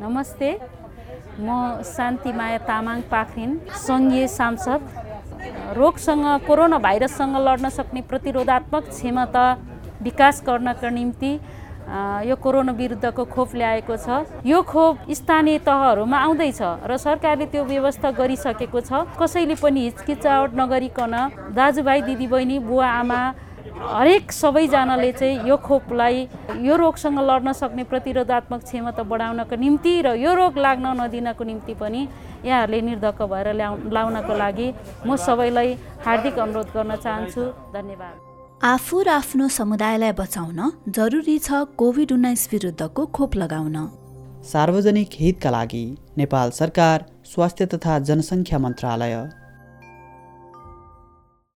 नमस्ते। म शान्तिमाया तामाङ पाखरिन सङ्घीय सांसद। रोगसँग कोरोना भाइरससँग लड्न सक्ने प्रतिरोधात्मक क्षमता विकास गर्नका निम्ति यो कोरोना विरुद्धको खोप ल्याएको छ। यो खोप स्थानीय तहहरूमा आउँदैछ र सरकारले त्यो व्यवस्था गरिसकेको छ। कसैले पनि हिचकिचावट नगरिकन दाजुभाइ दिदीबहिनी बुवा आमा हरेक सबैजनाले चाहिँ यो खोपलाई यो रोगसँग लड्न सक्ने प्रतिरोधात्मक क्षमता बढाउनको निम्ति र यो रोग लाग्न नदिनको निम्ति पनि यहाँहरूले निर्धक्क भएर ल्याउ लाउनको लागि म सबैलाई हार्दिक अनुरोध गर्न चाहन्छु। धन्यवाद। आफू र आफ्नो समुदायलाई बचाउन जरुरी छ कोभिड उन्नाइस विरुद्धको खोप लगाउन। सार्वजनिक हितका लागि नेपाल सरकार स्वास्थ्य तथा जनसङ्ख्या मन्त्रालय।